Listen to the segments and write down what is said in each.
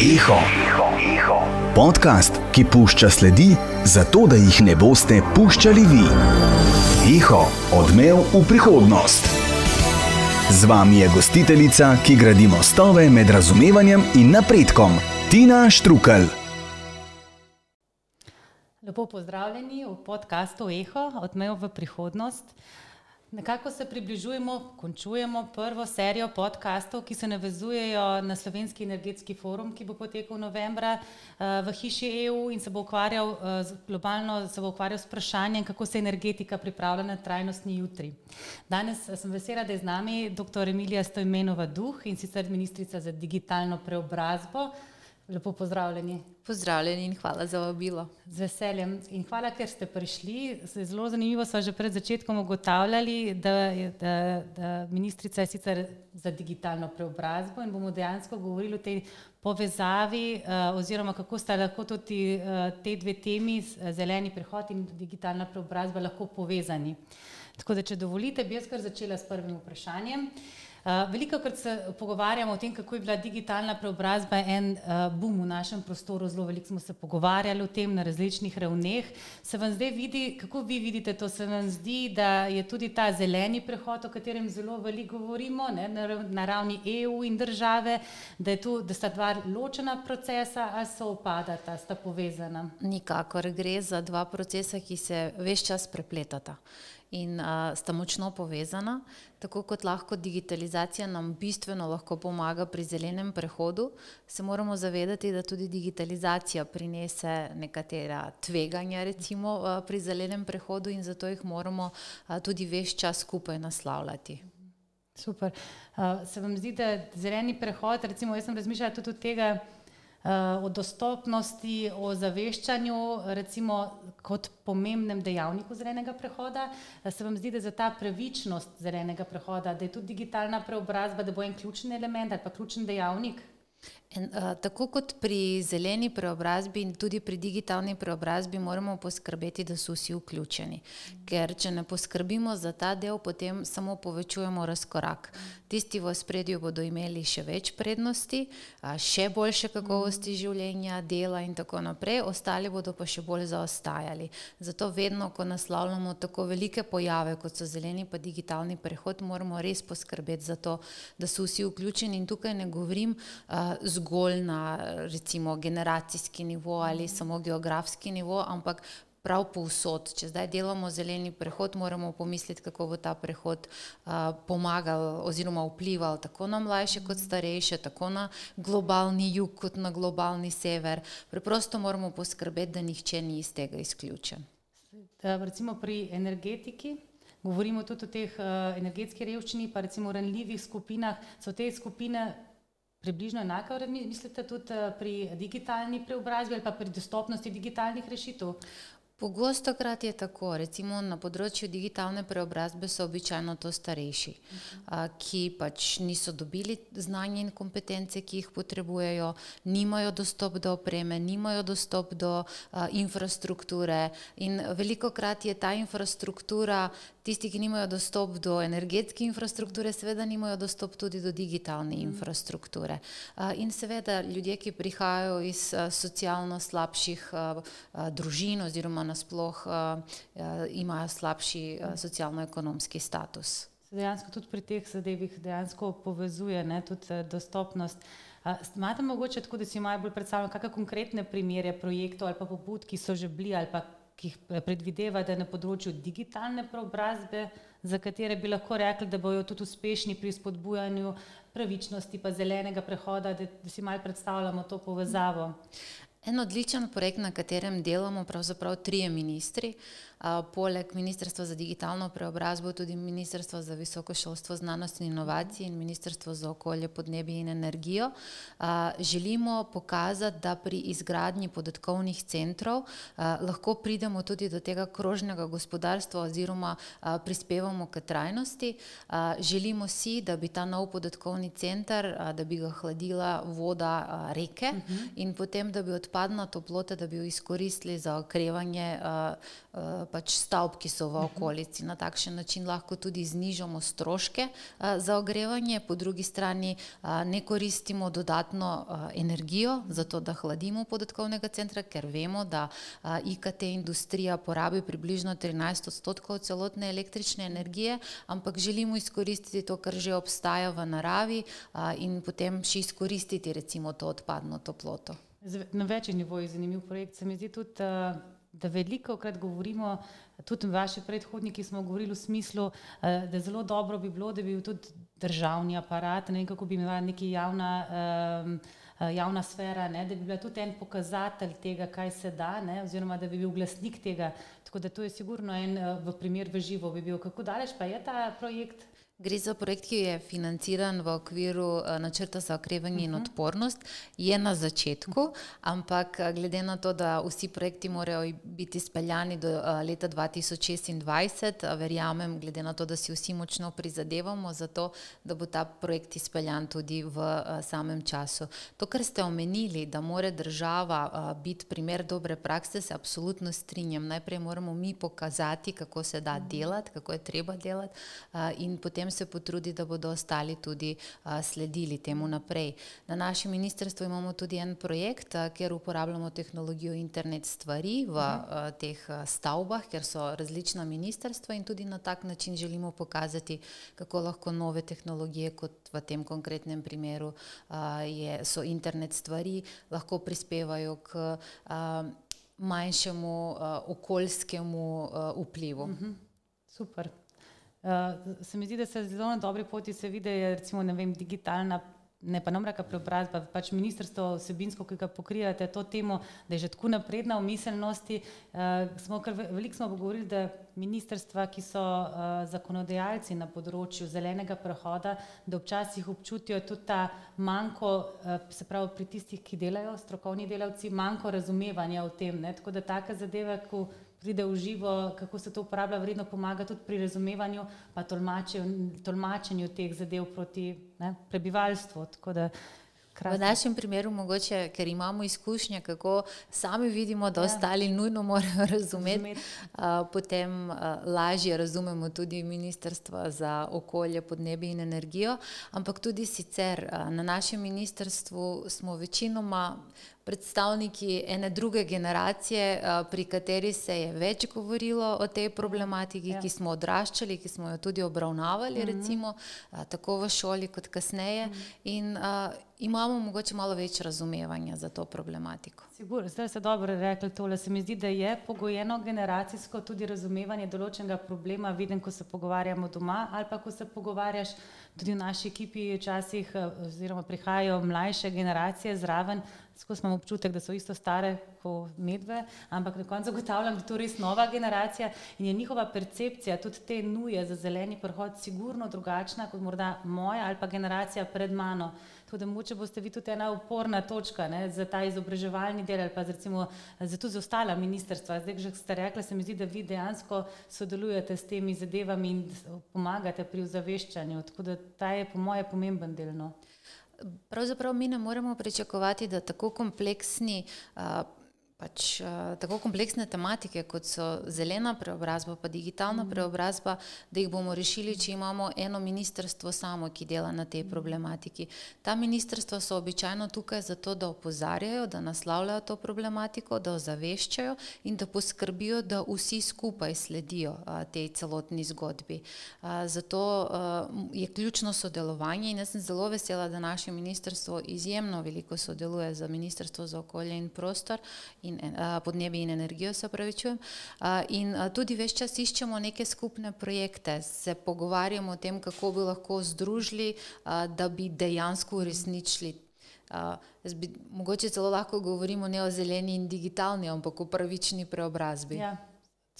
Eho, Eho. Podcast, ki pušča sledi, zato da jih ne boste puščali vi. Eho, odmev v prihodnost. Z vami je gostiteljica, ki gradi mostove med razumevanjem in napredkom, Tina Štrukelj. Lepo pozdravljeni v podkastu Eho, odmev v prihodnost. Nekako se približujemo, končujemo prvo serijo podkastov, ki se navezujejo na Slovenski energetski forum, ki bo potekal novembra uh, v hiši EU in se bo ukvarjal uh, globalno se bo ukvarjal s vprašanjem, kako se energetika pripravlja na trajnostni jutri. Danes sem vesela, da je z nami dr. Emilija Stojmenova Duh in sicer ministrica za digitalno preobrazbo. Lepo pozdravljeni. Pozdravljeni in hvala za vabilo. Z veseljem in hvala, ker ste prišli. Zelo zanimivo smo že pred začetkom ugotavljali, da je da, da ministrica je sicer za digitalno preobrazbo in bomo dejansko govorili o tej povezavi uh, oziroma kako sta lahko tudi uh, te dve temi, zeleni prehod in digitalna preobrazba, lahko povezani. Tako da, če dovolite, bi jaz kar začela s prvim vprašanjem. Uh, Eh, Veliko krat se pogovarjamo o tem, kako je bila digitalna preobrazba en uh, boom v našem prostoru, zelo veliko smo se pogovarjali o tem na različnih ravneh. Se vam zdaj vidi, kako vi vidite to? Se vam zdi, da je tudi ta zeleni prehod, o katerem zelo veliko govorimo, ne, na, ravni EU in države, da, tu, da sta dva ločena procesa ali se opadata, sta povezana? Nikakor gre za dva procesa, ki se vse čas prepletata in uh, sta močno povezana. Tako kot lahko digitalizacija nam bistveno lahko pomaga pri zelenem prehodu, se moramo zavedati, da tudi digitalizacija prinese nekatera tveganja recimo, uh, pri zelenem prehodu in zato jih moramo uh, tudi veš čas skupaj naslavljati. Super. Uh, se vam zdi, da zeleni prehod, recimo jaz sem razmišljala tudi od tega, o dostopnosti, o zaveščanju, recimo kot pomembnem dejavniku zelenega prehoda. Se vam zdi, da za ta pravičnost zelenega prehoda, da je tudi digitalna preobrazba, da bo en ključni element ali pa ključni dejavnik? En, uh, tako kot pri zeleni preobrazbi in tudi pri digitalni preobrazbi, moramo poskrbeti, da so vsi vključeni. Ker če ne poskrbimo za ta del, potem samo povečujemo razkorak. Tisti v spredju bodo imeli še več prednosti, še boljše kakovosti življenja, dela in tako naprej, ostali bodo pa še bolj zaostajali. Zato vedno, ko naslavljamo tako velike pojave, kot so zeleni pa digitalni prehod, moramo res poskrbeti za to, da so vsi vključeni. In tukaj ne govorim uh, zgolj na recimo generacijski nivo ali samo geografski nivo, ampak prav povsod. Če zdaj delamo zeleni prehod, moramo pomisliti, kako bo ta prehod uh, pomagal oziroma vplival tako na mlajše kot starejše, tako na globalni jug kot na globalni sever. Preprosto moramo poskrbeti, da nihče ni iz tega izključen. Recimo pri energetiki. Govorimo tudi o teh uh, energetski revščini, pa recimo ranljivih skupinah. So te skupine približno enako mislite tudi eh, pri digitalni preobrazbi ali pa pri dostopnosti digitalnih rešitev? Pogosto krat je tako, recimo na področju digitalne preobrazbe so običajno to starejši, ki pač niso dobili znanje in kompetence, ki jih potrebujejo, nimajo dostop do opreme, nimajo dostop do infrastrukture in veliko krat je ta infrastruktura Tisti, ki nimajo dostop do energetske infrastrukture, seveda nimajo dostop tudi do digitalne mm. infrastrukture. In seveda ljudje, ki prihajajo iz socialno slabših družin oziroma nasploh imajo slabši socialno-ekonomski status. Se dejansko tudi pri teh zadevih dejansko povezuje ne, tudi dostopnost. Imate mogoče tako, da si imajo bolj predstavljeno, kakšne konkretne primere projektov ali pa pobud, ki so že bili ali pa ki jih eh, predvideva, da je na področju digitalne preobrazbe, za katere bi lahko rekli, da bodo tudi uspešni pri spodbujanju pravičnosti, pa zelenega prehoda, da, da si malo predstavljamo to povezavo. En odličen projekt, na katerem delamo pravzaprav trije ministri, poleg Ministrstva za digitalno preobrazbo, tudi Ministrstvo za visoko šolstvo, znanost in inovacije in Ministrstvo za okolje, podnebje in energijo. Želimo pokazati, da pri izgradnji podatkovnih centrov lahko pridemo tudi do tega krožnega gospodarstva oziroma prispevamo k trajnosti. Želimo si, da bi ta nov podatkovni center, da bi ga hladila voda reke in potem, da bi odprli odpadna toplota, da bi jo izkoristili za okrevanje uh, uh, pač stavb, ki so v mhm. okolici. Na takšen način lahko tudi znižamo stroške uh, za ogrevanje, po drugi strani ne koristimo dodatno energijo za to, da hladimo podatkovnega centra, ker vemo, da IKT industrija porabi približno 13 odstotkov celotne električne energije, ampak želimo izkoristiti to, kar že obstaja v naravi in potem še izkoristiti recimo to odpadno toploto. Na večjih nivojih je zanimiv projekt. Se mi zdi tudi, eh, da veliko krat govorimo, tudi vaši predhodniki smo govorili v smislu, eh, da zelo dobro bi bilo, da bi bil tudi državni aparat, ne vem kako bi imela neki javna, eh, javna sfera, ne, da bi bila tudi en pokazatelj tega, kaj se da, ne, oziroma da bi bil glasnik tega. Tako da to je sigurno en v primer v živo bi bil. Kako daleč pa je ta projekt? Gre za projekt, ki je financiran v okviru uh, načrta za okrevanje uh -huh. in mhm. odpornost. Je na začetku, ampak eh, glede na to, da vsi projekti morajo biti speljani do uh, leta 2026, uh, verjamem, glede na to, da si vsi močno prizadevamo za to, da bo ta projekt izpeljan tudi v samem času. To, kar ste omenili, da mora država biti primer dobre prakse, se absolutno strinjam. Najprej moramo mi pokazati, kako se da mhm. delati, kako je treba delati in potem se potrudi, da bodo ostali tudi a, sledili temu naprej. Na našem ministrstvu imamo tudi en projekt, a, kjer uporabljamo tehnologijo internet stvari v a, teh a, stavbah, ker so različna ministrstva in tudi na tak način želimo pokazati, kako lahko nove tehnologije, kot v tem konkretnem primeru a, je, so internet stvari, lahko prispevajo k a, manjšemu a, okoljskemu a, vplivu. Mhm. Super. Uh, se mi zdi, da se zelo na dobri poti se vidi, recimo, ne vem, digitalna, ne pa nam reka preobrazba, pač ministrstvo vsebinsko, ki ga pokrivate, to temo, da je že tako napredna v miselnosti. Uh, smo kar veliko smo govorili, da ministrstva, ki so uh, zakonodajalci na področju zelenega prehoda, da včasih občutijo tudi ta manjko, uh, se pravi pri tistih, ki delajo, strokovni delavci, manjko razumevanja o tem. Ne? Tako da taka zadeva, ko pride v živo, kako se to uporablja, vredno pomaga tudi pri razumevanju in tolmačenju teh zadev proti ne, prebivalstvu. V našem primeru, mogoče, ker imamo izkušnje, kako sami vidimo, da ja. ostali nujno morajo razumeti, razumeti. Uh, potem uh, lažje razumemo tudi Ministrstvo za okolje, podnebje in energijo. Ampak tudi sicer uh, na našem ministrstvu smo večinoma predstavniki ene druge generacije, pri kateri se je več govorilo o tej problematiki, ja. ki smo odraščali, ki smo jo tudi obravnavali, mm -hmm. recimo, tako v šoli kot kasneje. Mm -hmm. In uh, imamo mogoče malo več razumevanja za to problematiko. Sigur, zdaj ste dobro rekli tole. Se mi zdi, da je pogojeno generacijsko tudi razumevanje določenega problema. Vidim, ko se pogovarjamo doma ali pa ko se pogovarjaš tudi v naši ekipi, včasih oziroma prihajajo mlajše generacije zraven, Skozi imam občutek, da so isto stare kot medve, ampak na koncu zagotavljam, da je to res nova generacija in je njihova percepcija tudi te nuje za zeleni prehod sigurno drugačna kot morda moja ali pa generacija pred mano. Tako da moče boste vi tudi ena uporna točka ne, za ta izobraževalni del ali pa recimo za tudi za ostala ministrstva. Zdaj, že ste rekli, se mi zdi, da vi dejansko sodelujete s temi zadevami in pomagate pri ozaveščanju. Tako da ta je po moje pomemben del. Pravzaprav mi ne moremo pričakovati, da tako kompleksni uh, pač, uh, tako kompleksne tematike, kot so zelena preobrazba, pa digitalna mm. preobrazba, da jih bomo rešili, če imamo eno ministrstvo samo, ki dela na tej problematiki. Ta ministrstva so običajno tukaj zato, da opozarjajo, da naslavljajo to problematiko, da ozaveščajo in da poskrbijo, da vsi skupaj sledijo uh, tej celotni zgodbi. Uh, zato uh, je ključno sodelovanje in jaz sem zelo vesela, da naše ministrstvo izjemno veliko sodeluje z Ministrstvo za okolje in prostor in in uh, podnebje in energijo, se pravi, čujem. Uh, in uh, tudi več čas iščemo neke skupne projekte, se pogovarjamo o tem, kako bi lahko združili, uh, da bi dejansko uresničili. Uh, bi, mogoče celo lahko govorimo ne o zeleni in digitalni, ampak o pravični preobrazbi. Ja.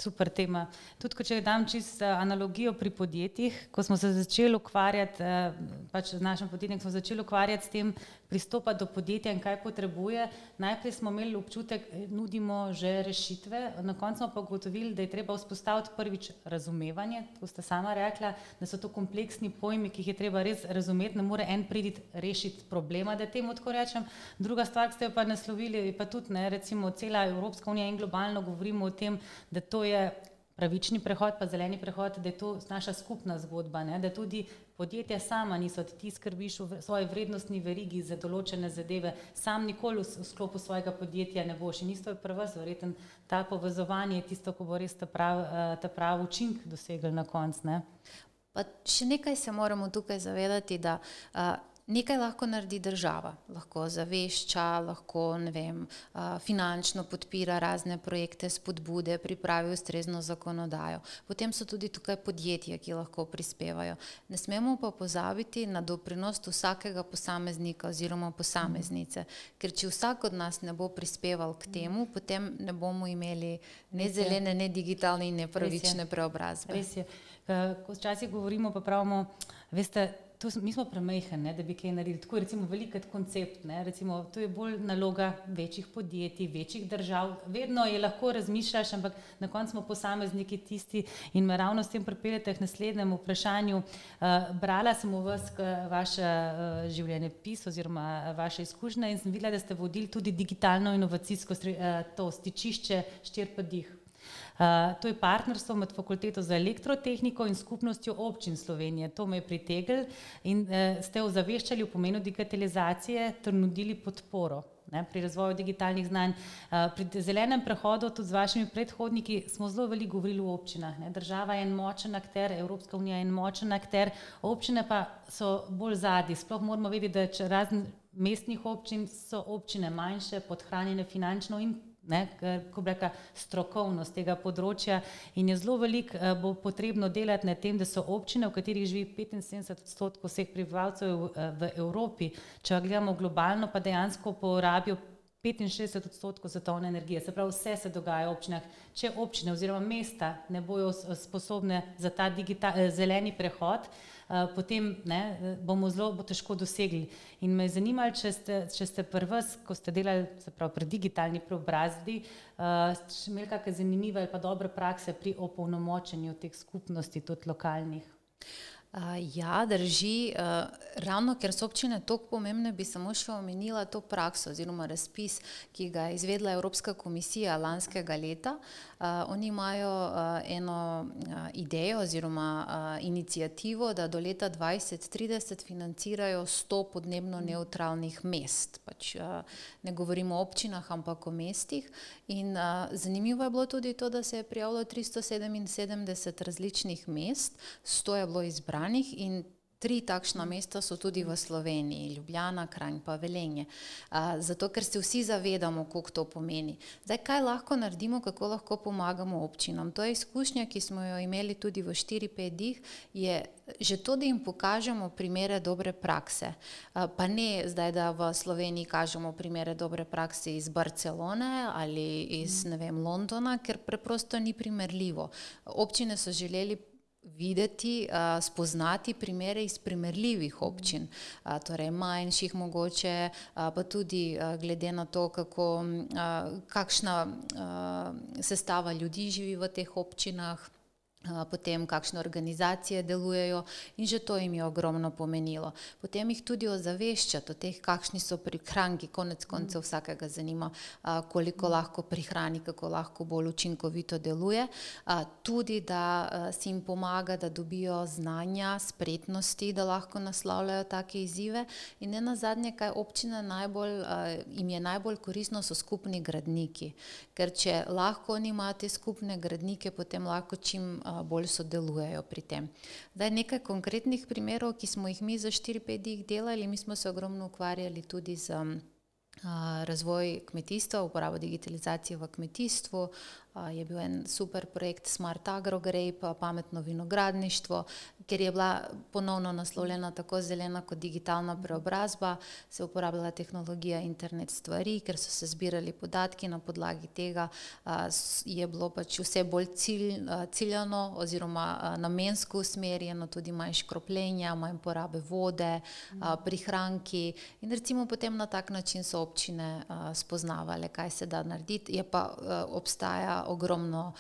Super tema. Tudi, če dam čisto analogijo pri podjetjih, ko smo se začeli ukvarjati, pač z našim podjetjem, smo začeli ukvarjati s tem pristopa do podjetja in kaj potrebuje. Najprej smo imeli občutek, da nudimo že rešitve, na koncu smo pa ugotovili, da je treba vzpostaviti prvič razumevanje. Ko ste sama rekla, da so to kompleksni pojmi, ki jih je treba res razumeti, ne more en priditi rešiti problema, da temu tako rečem. Druga stvar, ki ste jo pa naslovili, je pa tudi, ne, recimo, cela Evropska unija in globalno govorimo o tem, da to je pravični prehod, pa zeleni prehod, da je to naša skupna zgodba, ne? da tudi podjetja sama niso, ti skrbiš v svoji vrednostni verigi za določene zadeve, sam nikoli v sklopu svojega podjetja ne boš in isto je prva zverjeten ta povezovanje je tisto, ko bo res ta eh, ta prav učink dosegel na konc. Ne? Pa še nekaj se moramo tukaj zavedati, da uh, Nekaj lahko naredi država, lahko zavešča, lahko vem, finančno podpira razne projekte, spodbude, pripravi ustrezno zakonodajo. Potem so tudi tukaj podjetja, ki lahko prispevajo. Ne smemo pa pozabiti na doprinos vsakega posameznika oziroma posameznice, ker če vsak od nas ne bo prispeval k temu, potem ne bomo imeli ne zelene, ne digitalne in ne pravične preobrazbe. Res je. Ko včasih govorimo, pa pravimo, veste, to, mi smo premehni, da bi kaj naredili. Tako je velik koncept. Recimo, to je bolj naloga večjih podjetij, večjih držav. Vedno je lahko razmišljaš, ampak na koncu smo posamezniki tisti in me ravno s tem pripeljete k naslednjemu vprašanju. Uh, brala sem v vas vaš uh, eh, življenje pis oziroma vaše izkušnje in sem videla, da ste vodili tudi digitalno inovacijsko uh, to stičišče štirpedih. Uh, to je partnerstvo med fakulteto za elektrotehniko in skupnostjo občin Slovenije. To me je pritegnilo in uh, ste ozaveščali o pomenu digitalizacije ter nudili podporo ne, pri razvoju digitalnih znanj. Uh, pri zelenem prehodu, tudi z vašimi predhodniki, smo zelo veliko govorili o občinah. Ne. Država je en močen akter, Evropska unija je en močen akter, občine pa so bolj zadnji. Sploh moramo vedeti, da razen mestnih občin so občine manjše, podhranjene finančno in ne, ko reka, strokovnost tega področja. In je zelo veliko eh, bo potrebno delati na tem, da so občine, v katerih živi 75 odstotkov vseh prebivalcev eh, v Evropi, če gledamo globalno, pa dejansko porabijo 65 odstotkov svetovne energije. Se pravi, vse se dogaja v občinah. Če občine oziroma mesta ne bojo sposobne za ta digital, eh, zeleni prehod, Eh, potem ne, bomo zelo bo težko dosegli. In me je zanimalo, če če ste prvi, ko ste delali pravi, pri digitalni preobrazbi, uh, imeli kakšne zanimive ali pa dobre prakse pri opolnomočenju teh skupnosti, tudi lokalnih. Uh, ja, drži. Uh, ravno ker so občine tako pomembne, bi samo še omenila to prakso oziroma razpis, ki ga je izvedla Evropska komisija lanskega leta. Uh, oni imajo uh, eno uh, idejo oziroma uh, inicijativo, da do leta 2030 financirajo 100 podnebno neutralnih mest. Pač, uh, ne govorimo o občinah, ampak o mestih. In uh, zanimivo je bilo tudi to, da se je prijavilo 377 različnih mest, 100 je bilo izbranih izbranih in tri takšna mesta so tudi v Sloveniji, Ljubljana, Kranj pa Velenje. Zato, ker se vsi zavedamo, koliko to pomeni. Zdaj, kaj lahko naredimo, kako lahko pomagamo občinam? To je izkušnja, ki smo jo imeli tudi v 4-5 dih, je že to, da jim pokažemo primere dobre prakse. Pa ne zdaj, da v Sloveniji kažemo primere dobre prakse iz Barcelone ali iz, ne vem, Londona, ker preprosto ni primerljivo. Občine so želeli videti, spoznati primere iz primerljivih občin, torej manjših mogoče, pa tudi glede na to, kako, kakšna sestava ljudi živi v teh občinah potem kakšne organizacije delujejo in že to jim je ogromno pomenilo. Potem jih tudi ozaveščati o teh, kakšni so prihranki, konec koncev vsakega zanima, koliko lahko prihrani, kako lahko bolj učinkovito deluje, tudi da si jim pomaga, da dobijo znanja, spretnosti, da lahko naslavljajo take izzive. In ne na zadnje, kaj občina najbolj, jim je najbolj korisno, so skupni gradniki, ker če lahko oni imajo te skupne gradnike, potem lahko čim bolj sodelujejo pri tem. Zdaj nekaj konkretnih primerov, ki smo jih mi za 4-5 dni delali, mi smo se ogromno ukvarjali tudi z razvoj kmetijstva, uporabo digitalizacije v kmetijstvu, je bil en super projekt Smart Agrogrape, pametno vinogradništvo, ker je bila ponovno naslovljena tako zelena kot digitalna preobrazba, se je uporabljala tehnologija internet stvari, ker so se zbirali podatki na podlagi tega, je bilo pač vse bolj cilj, ciljano oziroma namensko usmerjeno, tudi manj škropljenja, manj porabe vode, prihranki. In recimo potem na tak način so občine spoznavale, kaj se da narediti, je pa obstaja ogromno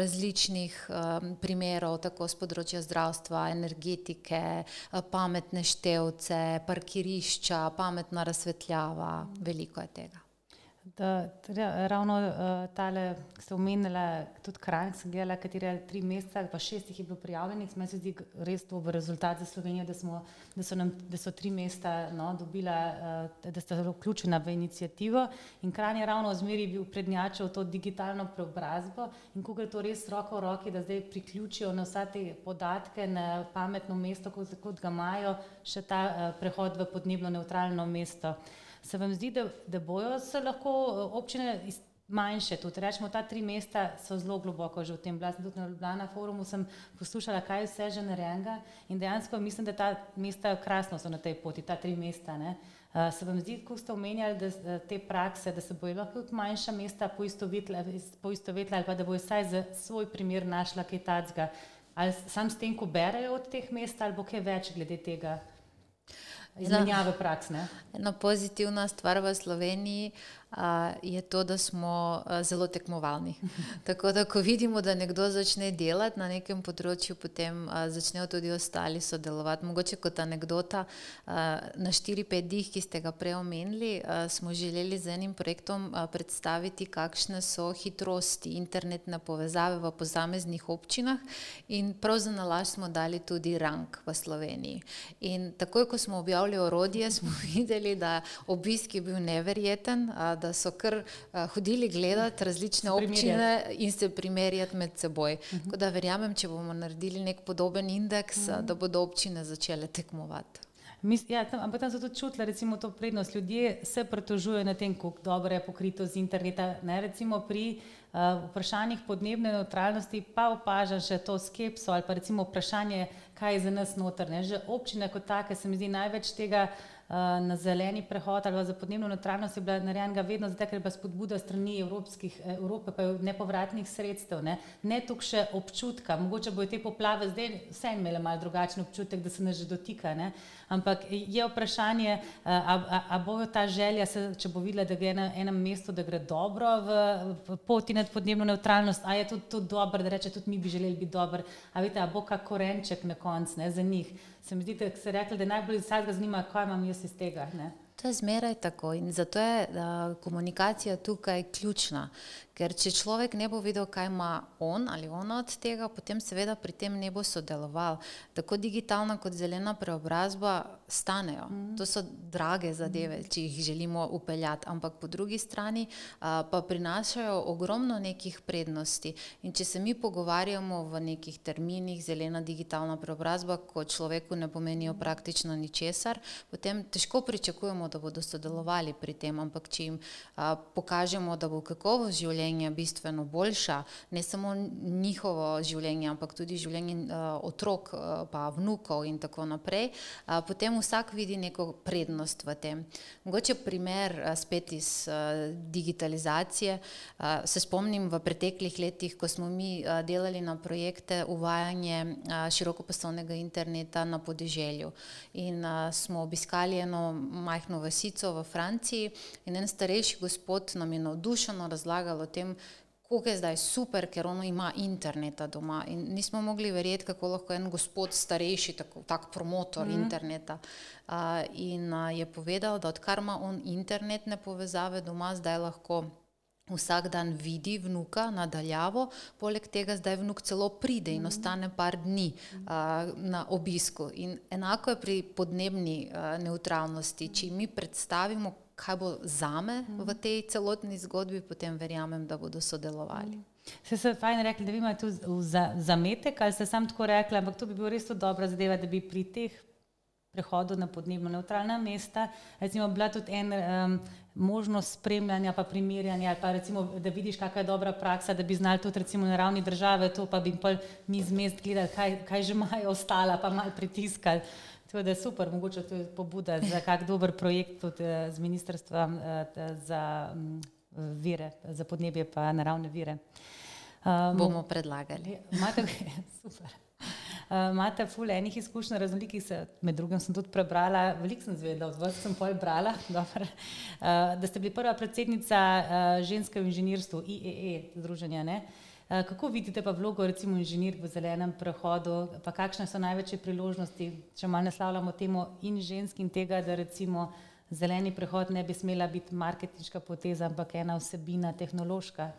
različnih primerov, tako z področja zdravstva, zdravstva, energetike, pametne števce, parkirišča, pametna razsvetljava, veliko je tega. Da, teda, ravno uh, tale, ki ste omenili, tudi kraj, sem gledala, katere tri meseca, pa šest jih je bilo prijavljenih, meni se zdi res to v rezultat za Slovenijo, da, smo, da, so, nam, da so tri mesta no, dobila, uh, da sta zelo vključena v inicijativo. In kraj je ravno zmeri bil prednjačil to digitalno preobrazbo. In kako je to res roko v roki, da zdaj priključijo na vse te podatke na pametno mesto, kot, kot ga imajo, še ta uh, prehod v podnebno neutralno mesto se vam zdi, da, da bojo se lahko eh, občine manjše, tudi rečemo, ta tri mesta so zelo globoko že v tem. Bila sem tudi na Ljubljana forumu, sem poslušala, kaj vse že narenga in dejansko mislim, da ta mesta krasno so na tej poti, ta tri mesta. Ne? Uh, se vam zdi, ko ste omenjali da, te prakse, da se bojo lahko tudi manjša mesta poistovetila ali pa da bojo vsaj za svoj primer našla kaj tacga, ali sam s tem, ko berejo od teh mest ali bo kaj več glede tega? Izmenjave praks. Ena pozitivna stvar v Sloveniji je to, da smo zelo tekmovalni. Tako da, ko vidimo, da nekdo začne delati na nekem področju, potem začnejo tudi ostali sodelovati. Mogoče kot anekdota, na 4-5 dih, ki ste ga prej omenili, smo želeli z enim projektom predstaviti, kakšne so hitrosti internetne povezave v posameznih občinah, in prav za nalaž smo dali tudi rang v Sloveniji. In takoj, ko smo objavili orodje, smo videli, da obisk je bil neverjeten da so kar uh, hodili gledati različne občine in se primerjati med seboj. Uh -huh. Da verjamem, če bomo naredili nek podoben indeks, uh -huh. da bodo občine začele tekmovati. Mis, ja, tam, ampak tam so tudi čutili recimo, to prednost. Ljudje se pritožujejo na tem, kako dobro je pokrito z interneta. Ne, recimo pri uh, vprašanjih podnebne neutralnosti pa opažam še to skepso ali pa recimo vprašanje, kaj je za nas notrne. Že občine kot take se mi zdi največ tega Eh, na zeleni prehod ali za podnebno neutralnost je bila narejena vedno zato, ker je bila spodbuda strani Evropskih, eh, Evrope, pa nepovratnih sredstev, ne, ne tukaj še občutka, mogoče bojo te poplave zdaj vse imele malo drugačen občutek, da se nas že dotika, ne, ampak je vprašanje, eh, a, a, a bojo ta želja, se, če bo videla, da gre na enem mestu, da gre dobro v, v poti nad podnebno neutralnost, a je tudi, tudi dobro, da reče, tudi mi bi želeli biti dober, a veste, a bo kak korenček na koncu, ne, za njih se mi zdi, da se rekli, da najbolj vsakega zanima, kaj imam jaz iz tega. Ne? To je zmeraj tako in zato je da, komunikacija tukaj ključna, Ker če človek ne bo videl, kaj ima on ali ona od tega, potem seveda pri tem ne bo sodeloval. Tako digitalna kot zelena preobrazba stanejo. Mm. To so drage zadeve, če jih želimo upeljati, ampak po drugi strani a, pa prinašajo ogromno nekih prednosti. In če se mi pogovarjamo v nekih terminih, zelena digitalna preobrazba, ko človeku ne pomenijo praktično ničesar, potem težko pričakujemo, da bodo sodelovali pri tem, ampak če jim a, pokažemo, da bo kakovost življenja življenja bistveno boljša, ne samo njihovo življenje, ampak tudi življenje uh, otrok, uh, pa vnukov in tako naprej, uh, potem vsak vidi neko prednost v tem. Mogoče primer spet iz digitalizacije. Se spomnim v preteklih letih, ko smo mi delali na projekte uvajanje širokopasovnega interneta na podeželju. In smo obiskali eno majhno vasico v Franciji in en starejši gospod nam je navdušeno razlagal o tem, kako je zdaj super, ker ono ima interneta doma. In nismo mogli verjeti, kako lahko en gospod starejši, tako, tak promotor mm -hmm. interneta. Uh, in uh, je povedal, da odkar ima on internetne povezave doma, zdaj lahko. Vsak dan vidi vnuka nadaljavo, poleg tega zdaj vnuk celo pride in ostane par dni uh, na obisku. In enako je pri podnebni uh, neutralnosti. Če mi predstavimo, kaj bo za me mm. v tej celotni zgodbi, potem verjamem, da bodo sodelovali. Mm. Se je fajn rekli, da vi imate tu za, zametek, ali ste sam tako rekli, ampak to bi bilo res dobra zadeva, da bi pri teh prehodu na podnebno neutralna mesta, recimo bila tudi en um, možnost spremljanja, pa primerjanja, pa recimo, da vidiš, kakšna je dobra praksa, da bi znali tudi recimo na ravni države, to pa bi pa mi z mest gledali, kaj, kaj že imajo ostala, pa mal pritiskali. To je super, mogoče to je pobuda za kak dober projekt tudi z ministrstvom za vire, za podnebje pa naravne vire. Um, Bomo predlagali. Imate, super. Uh, imate ful enih izkušenj, raznolikih se, med drugim sem tudi prebrala, veliko sem zvedela, od vas sem pol brala, dobro, uh, da ste bili prva predsednica uh, ženske v inženirstvu, IEE, e, združenja, ne? Uh, kako vidite pa vlogo recimo inženir v zelenem prehodu, pa kakšne so največje priložnosti, če malo naslavljamo temo in žensk in tega, da recimo zeleni prehod ne bi smela biti marketinška poteza, ampak ena vsebina tehnološka?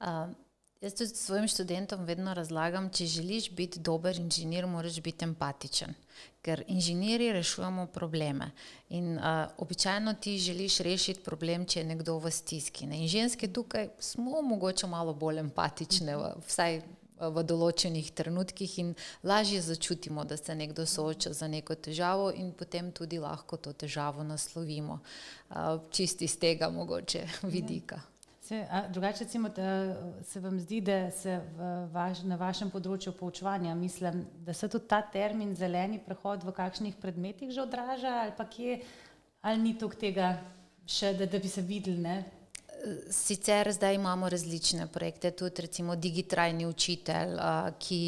Uh. Jaz tudi svojim študentom vedno razlagam, če želiš biti dober inženir, moraš biti empatičen. Ker inženirji rešujemo probleme. In uh, običajno ti želiš rešiti problem, če je nekdo v stiski. Ne? In ženske tukaj smo mogoče malo bolj empatične, vsaj v določenih trenutkih in lažje začutimo, da se nekdo sooča za neko težavo in potem tudi lahko to težavo naslovimo. Uh, čisti iz tega mogoče vidika. Ja. Se, a, drugače, recimo, se vam zdi, da se vaš, na vašem področju poučevanja, mislim, da se tudi ta termin zeleni prehod v kakšnih predmetih že odraža, ali pa kje, ali ni tok tega še, da, da bi se videli? Ne? Sicer zdaj imamo različne projekte, tudi recimo Digitrajni učitelj, ki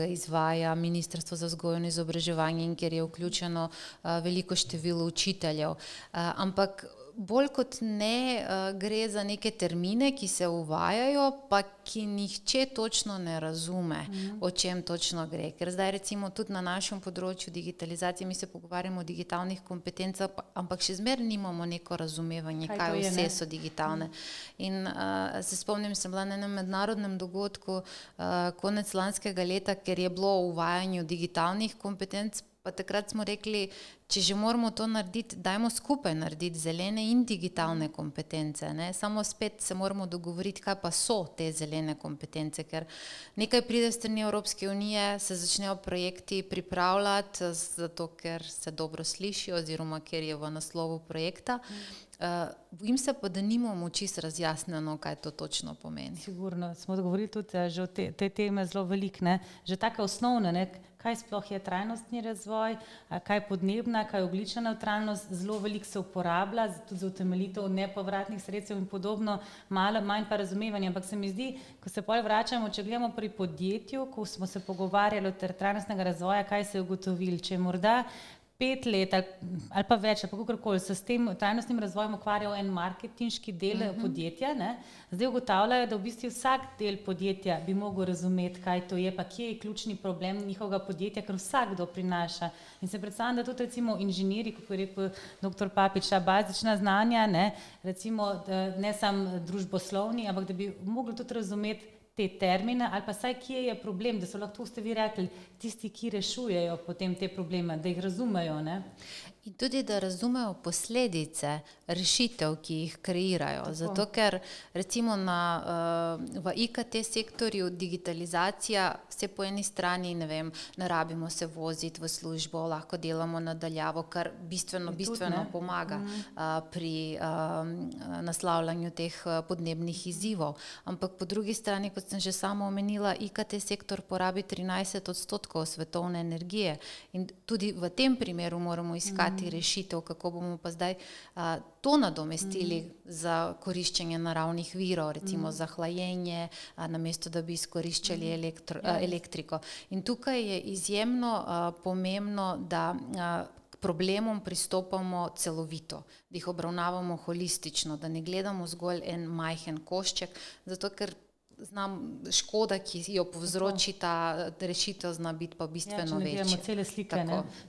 ga izvaja Ministrstvo za vzgojo in izobraževanje in kjer je vključeno veliko število učiteljev. Ampak bolj kot ne uh, gre za neke termine, ki se uvajajo, pa ki nihče točno ne razume, mm. o čem točno gre. Ker zdaj recimo tudi na našem področju digitalizacije mi se pogovarjamo o digitalnih kompetencah, ampak še zmer nimamo neko razumevanje, kaj, kaj vse je, so digitalne. Mm. In uh, se spomnim, sem bila na enem mednarodnem dogodku uh, konec lanskega leta, ker je bilo uvajanje digitalnih kompetenc Pa takrat smo rekli, če že moramo to narediti, dajmo skupaj narediti zelene in digitalne kompetence. Ne? Samo spet se moramo dogovoriti, kaj pa so te zelene kompetence, ker nekaj pride strani Evropske unije, se začnejo projekti pripravljati, zato ker se dobro sliši oziroma ker je v naslovu projekta. Uh, bojim se pa, da nimamo čisto razjasnjeno, kaj to točno pomeni. Sigurno smo govorili tudi eh, že o te, te teme zelo veliko, že tako osnovne, ne? kaj sploh je trajnostni razvoj, kaj je podnebna, kaj je oglična neutralnost, zelo veliko se uporablja tudi za utemeljitev nepovratnih sredstev in podobno, malo manj pa razumevanja. Ampak se mi zdi, ko se pol vračamo, če gledamo pri podjetju, ko smo se pogovarjali o trajnostnega razvoja, kaj se je ugotovili, če morda pet let ali, ali pa več, ali pa kakorkoli se s tem trajnostnim razvojem ukvarjal en marketinški del uh mhm. -huh. podjetja, ne? zdaj ugotavljajo, da v bistvu vsak del podjetja bi mogel razumeti, kaj to je, pa kje je ključni problem njihovega podjetja, ker vsakdo prinaša. In se predstavljam, da tudi recimo inženirji, kot je rekel dr. Papič, bazična znanja, ne, recimo, ne samo družboslovni, ampak da bi mogli tudi razumeti, te termine, ali pa saj kje je problem, da so lahko, ste vi rekli, tisti, ki rešujejo potem te probleme, da jih razumejo. Ne? In tudi, da razumejo posledice rešitev, ki jih kreirajo. Tako. Zato, ker recimo na, uh, v IKT sektorju digitalizacija se po eni strani, ne vem, ne rabimo se voziti v službo, lahko delamo nadaljavo, kar bistveno, bistveno tudi, pomaga uh, pri uh, naslavljanju teh podnebnih izzivov. Ampak po drugi strani, kot sem že sama omenila, IKT sektor porabi 13 odstotkov svetovne energije in tudi v tem primeru moramo iskati iskati rešitev, kako bomo pa zdaj a, to nadomestili mm. za koriščenje naravnih virov, recimo mm. za hlajenje, namesto da bi izkoriščali mm. elektro, a, ja. elektriko. In tukaj je izjemno a, pomembno, da a, problemom pristopamo celovito, da jih obravnavamo holistično, da ne gledamo zgolj en majhen košček, zato ker znam, škoda, ki jo povzroči ta rešitev, zna biti pa bistveno ja, večja. Imamo cele slike.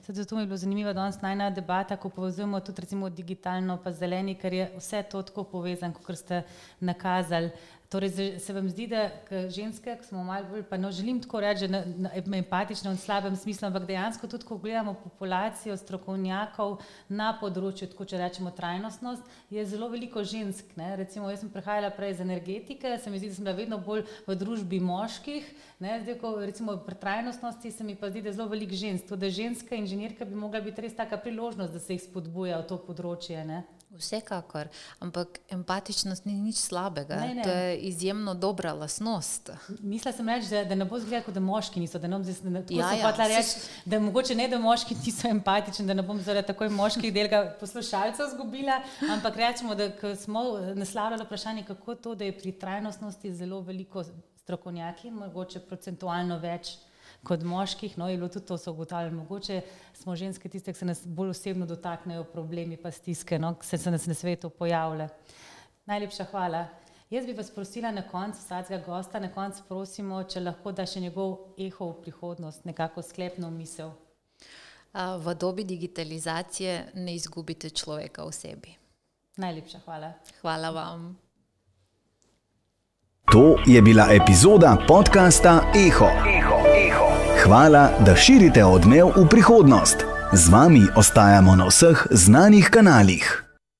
Zato mi je bilo zanimivo danes najna debata, ko povezujemo tudi recimo digitalno pa zeleni, ker je vse to tako povezano, kot ste nakazali. Torej, se vam zdi, da ženske, ki smo malo bolj, pa no, želim tako reči, na, na, empatične v slabem smislu, ampak dejansko tudi, ko gledamo populacijo strokovnjakov na področju, tako če rečemo, trajnostnost, je zelo veliko žensk. Ne? Recimo, jaz sem prehajala prej iz energetike, se mi zdi, da sem bila vedno bolj v družbi moških, ne? zdaj, ko recimo pri trajnostnosti se mi pa zdi, da je zelo veliko žensk. Tudi ženska inženirka bi mogla biti res taka priložnost, da se jih spodbuja v to področje. Ne? Vsekakor, ampak empatičnost ni nič slabega. Ne, ne. To je izjemno dobra lasnost. Mislila sem reči, da, da ne bo zgledalo, kot da moški niso. Da, ne bom zdaj, da, tako Ja, ja, reči, da mogoče ne, da moški niso empatični, da ne bom zaradi takoj moških delga poslušalcev zgubila, ampak rečemo, da smo naslavljali vprašanje, kako to, da je pri trajnostnosti zelo veliko strokovnjaki, mogoče procentualno več kot moških, no je bilo tudi to so ugotavljali, mogoče smo ženske tiste, ki se nas bolj osebno dotaknejo problemi pa stiske, no, ki se, se nas na svetu pojavlja. Najlepša hvala. Jaz bi vas prosila na koncu vsakega gosta, na koncu prosimo, če lahko da še njegov eho v prihodnost, nekako sklepno misel. V dobi digitalizacije ne izgubite človeka v sebi. Najlepša hvala. Hvala vam. To je bila epizoda podcasta Eho. Hvala, da širite odmev v prihodnost. Z vami ostajamo na vseh znanih kanalih.